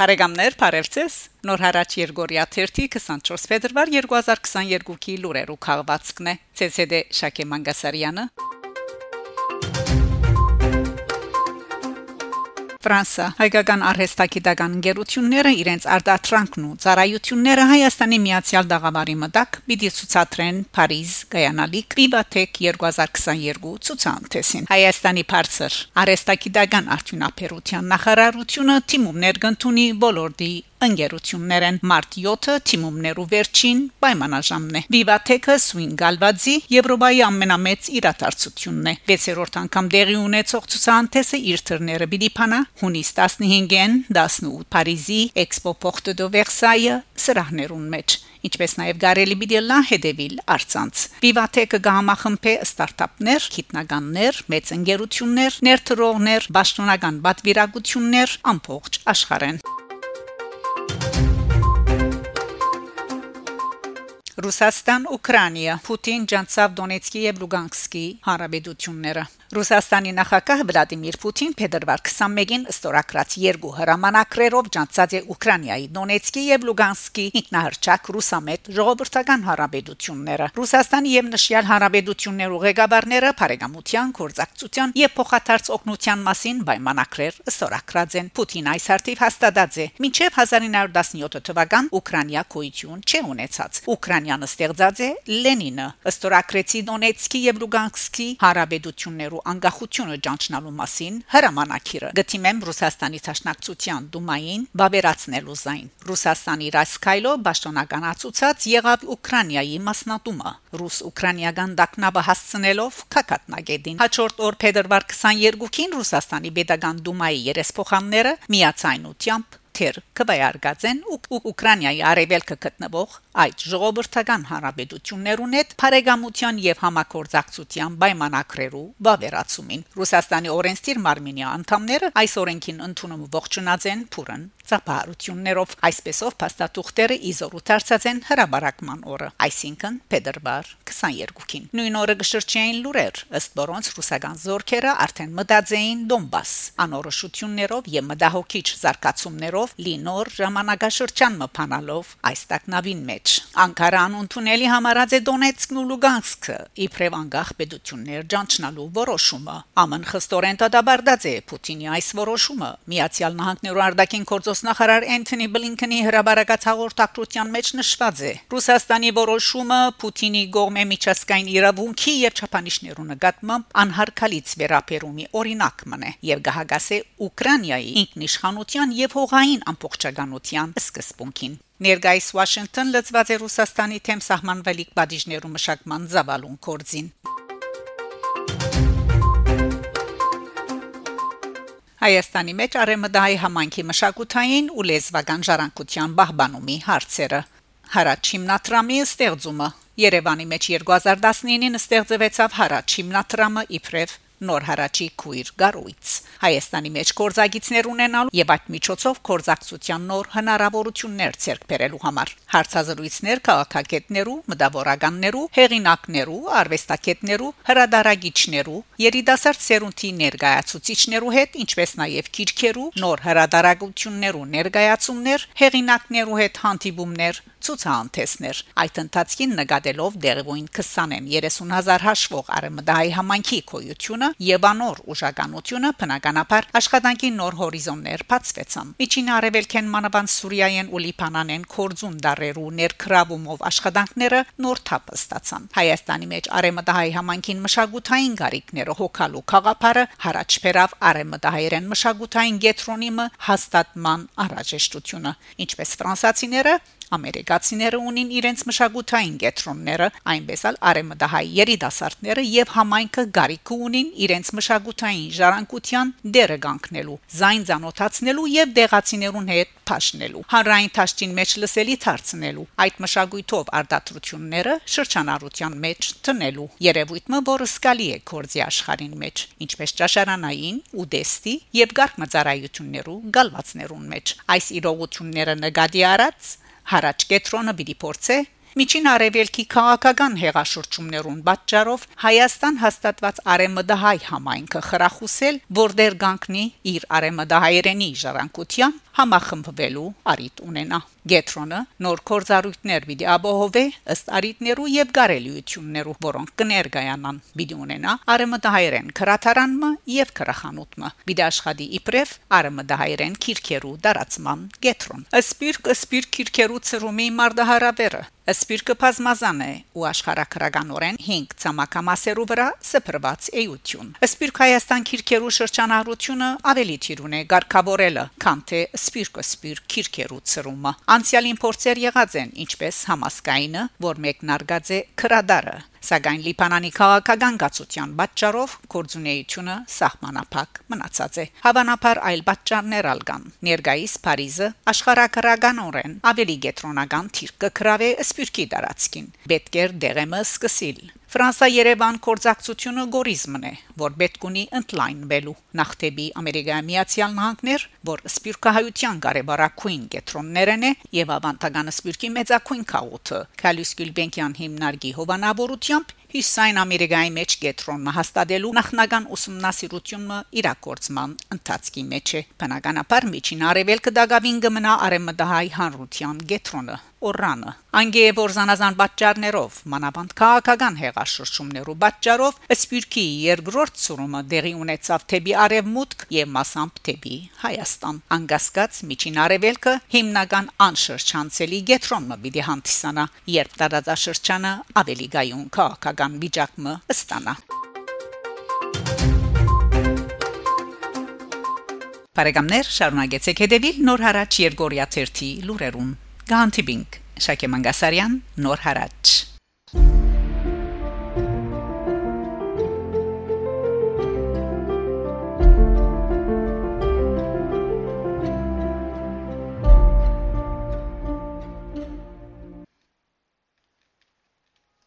Բարեկամներ, բարևձեզ։ Նոր հարաճ Երգորիա 3-ի 24 ֆեդրվար 2022-ի լուրերու քաղվածքն է։ ՑՍԴ Շակե Մանգասարյանը Ֆրանսա հայկական արհեստագիտական ընկերությունները իրենց արտադրանքն ու ծառայությունները Հայաստանի Միացյալ Դաղավարի մտակ պիտի ցուցադրեն Փարիզ Գայանալի Կրիվաթեք 2022 ցուցանտեսին Հայաստանի բարձր արհեստագիտական արդյունաբերության նախարարությունը թիմումներ կընդունի բոլորդի ընկերություններ են մարտ 7-ը թիմումներու վերջին պայմանաժամն է Vivatech-ը Swing Galvadzi Եվրոպայի ամենամեծ իրադարձությունն է 6-րդ անգամ դեղի ունեցող ցուցանտեսը իր թռները պիտի փանա հունիս 15-ին 18 Փարիզի Expo Porte de Versailles սրահներուն մեջ ինչպես նաև գարելի բիդելա հետևիլ արցանց Vivatech-ը գամախմբե ստարտափներ, քիտնականներ, մեծ ընկերություններ, ներդրողներ, ճշտոնական բատվիրագություններ ամբողջ աշխարհեն Ռուսաստան Ուկրաինա Պուտին ջանցավ Դոնեցկի եւ Լուգանսկի հարաբերությունները Ռուսաստանի նախագահ Վլադիմիր Պուտին փետրվար 21-ին ստորագրած երկու հրամանակրերով ջանցած է Ուկրաինայի Դոնեցկի եւ Լուգանսկի ինքնահռչակ ռուսամետ ժողովրդական հարաբերությունները Ռուսաստանի եւ նշյալ հարաբերություններու ղեկավարները բարեկամության, կորզակցության եւ փոխադարձ օգնության մասին պայմանակրեր ստորագրած են Պուտին այս հարտիվ հաստատած է. Մինչեւ 1917 թվական Ուկրաինա կոյություն չի ունեցած Ուկրաինան ստեղծած է Լենինը ստորագրեցի Դոնեցկի եւ Լուգանսկի հարաբերություններու ու անկախությունը ճանչնալու մասին հրամանակիրը գտիմեմ Ռուսաստանի Թաշնակցության դումային բավերացնելու զայն Ռուսաստանի Ռասկայլո ճշտոնականացուցած եղավ Ուկրաինայի մասնատումը ռուս-ուկրաինական դակնաբը հասցնելով կակատնագետին հաջորդ օր փետրվար 22-ին Ռուսաստանի Պետական դումայի երեսփոխանները միացայնությամբ թեր կվայարգածեն ու Ուկրաինայի արևելքը գտնվող այդ ժողովրդական հանրապետություններուն հետ բարեկամության եւ համակորձակցության պայմանակրերու բավերացումին Ռուսաստանի օրենսդիր Մարմինիա անդամները այս օրենքին ընդունում ողջունած են փուրն ծափարություններով այսպեսով փաստաթուղթերը իզորու դարձած են հրաբարակման օրը այսինքն փետրվար 22-ին նույն օրը գշրջային լուրեր ըստ որոնց ռուսական զորքերը արդեն մտածեին Դոնբաս անորոշություններով եւ մտահոգիչ զարգացումներով լինոր ժամանակաշրջան մփանալով այս տակնավին մեջ Անկարան ընդունելի համարած է Դոնեցկն ու Լուգանսկը իբրև անկախ պետություններ ճանչնալու որոշումը ամեն խստորեն դադարդած է Պուտինի այս որոշումը Միացյալ Նահանգներու արտաքին գործոս Գործնախարար Էնթոնի Բլինքենի հրաբարակած հաղորդակցության մեջ նշված է. Ռուսաստանի որոշումը Պուտինի գողմե միջազգային իրավունքի եւ չափանիշներու նկատմամբ անհարկալից վերապերումի օրինակ մնե եւ գահագասե Ուկրաինայի ինքնիշխանության եւ հողային ամբողջականության սկզբունքին Ներգայիս Վաշինգտոն լծված է Ռուսաստանի թեմ սահմանվելիք բաժիներու մշակման զավալուն կորձին Հայաստանի մեջ արեմդահի համանքի մշակութային ու լեզվական ժառանգության բահբանումի հարցերը Հարաճ հիմնադրամի ստեղծումը Երևանի մեջ 2019-ին ստեղծվեցավ Հարաճ հիմնադրամը իբրև նոր հարաճի քույր գարույց Հայաստանի մեջ կորզագիցներ ունենալու եւ այդ միջոցով կորզակցության նոր հնարավորություններ ցերկ բերելու համար հարցազրույցներ քաղաքագետներու, մտավորականներու, հեղինակներու, արվեստագետներու, հրադարագիչներու, երիտասարդ սերունդի ներկայացուցիչներու հետ, ինչպես նաեւ քիրքերու, նոր հրադարագություններու ներկայացումներ, հեղինակներու հետ հանդիպումներ, ցուցահանդեսներ այդ ընթացքին նկատելով դերևույն 20-ին 30000 հաշվող արմդահի համանքի կոյությունը եւ անոր ուժականությունը բնականաբար աշխատանքի նոր հորիզոններ բացվեցան միջին արևելքեն մանավանդ Սուրիայեն ու Լիբանանեն կորձուն դարերու ներքրավումով աշխատանքները նոր թափ ստացան Հայաստանի մեջ արմդահի համանքին մշակութային գարիկները հոգալու խաղապարը հարաճ բերավ արմդահայերեն մշակութային գետրոնիմը հաստատման առաջեշտությունը ինչպես ֆրանսացիները ամերիկացիները ունին իրենց մշակութային կետրոնները, այնպես էլ արեմդահայ երիտասարդները եւ համայնքը գարիք ունին իրենց մշակութային ժառանգության դերը կանգնելու, զայն ցանոթացնելու եւ դեղացիներուն հետ փաշնելու, հանրային ճաշտին մեջ լսելի դարձնելու, այդ մշակույթով արտադրությունները շրջանառության մեջ տնելու։ Երևույթը, որը սկալի է կորձի աշխարհին մեջ, ինչպես ճաշարանային, ուդեստի եւ գարկմծարայություններու գալվածներուն մեջ։ Այս իրողությունները նկատի առած Հարաճ կետրոնը պիտի փորձե Միջին Արևելքի քաղաքական հեղաշրջումներուն պատճառով Հայաստան հաստատված արեմդահայ համայնքը խրախուսել, որտեր գանկնի իր արեմդահայերենի ժառանգության համախմբվելու արիտ ունենա Գետրոնը նոր կորզարույթներ պիտի ապահովե ըստ արիտներու եւ գարելիություններու, որոնք կներկայանան պիտի ունենա արմդահայերեն քրաթարանմը եւ քրախանութմը։ Պիտի աշխատի իբրև արմդահայերեն քիրքերու դարացման Գետրոն։ Ասպիրկ ասպիրկ քիրքերու ծրումի մարդահարավերը Սպիրկը բազմազան է ու աշխարհակրականորեն 5 ցամաքամասերու վրա սփռված էություն։ Սպիրկ Հայաստան քիրքերու շրջանառությունը ավելի թիրուն է ղարքավորելը, քան թե սպիրկը սպիրկ քիրքերու ծրումը։ Անցյալին փորձեր եղած են, ինչպես համասկայինը, որ մեկնարկած է քրադարը Սակայն Լիբանանի քաղաքական գացության պատճառով կորձունեությունը սահմանափակ մնացած է։ Հավանաբար այլ պատճառներ ալգան։ Ներգայիս Փարիզը աշխարհակրականորեն ավելի գետրոնական թիրք կգրավե սպյուրքի տարածքին։ Պետք է դեղեմը սկսիլ Ֆրանսա-Երևան կորցակցությունը գորիզմն է, որ պետք ունի ընդլայնվելու նախտեբի Ամերիկայի Միացյալ Նահանգներ, որ սպիրկահայության կարևորակույն կետրոններն է եւ ավանդական սպիրկի մեծակույն քաղուտը։ Քալյուս Գյուլբենկյան հիմնարկի jump Հյուսային Ամերիկայի մեջ կետրոնը հաստատելու նախնական ուսումնասիրությունը իրակորցման ընթացքի մեջ է։ Բնականաբար միջին արևելքը դակավին կմնա արեմդահայ հանրության կետրոնը օրանը անգե որ զանազան պատճառներով մանավանդ քաղաքական հեղաշրջումներու պատճառով սպիրկի երկրորդ ծրումը դեղի ունեցավ թեպի արևմուտք եւ մասամբ թեպի Հայաստան անգասկած միջին արևելքը հիմնական անշրջանցելի գետրոնը պիտի հանդիսանա երբ տարածաշրջանը ավելի գայուն քաղաքական վիճակը ստանա Բարեկամներ շարունակեցեք հետևել Նոր հարաճ Երգորիա 1-ի լուրերուն Գանտիբինգ Շակե Մանգասարյան Նոր հարաճ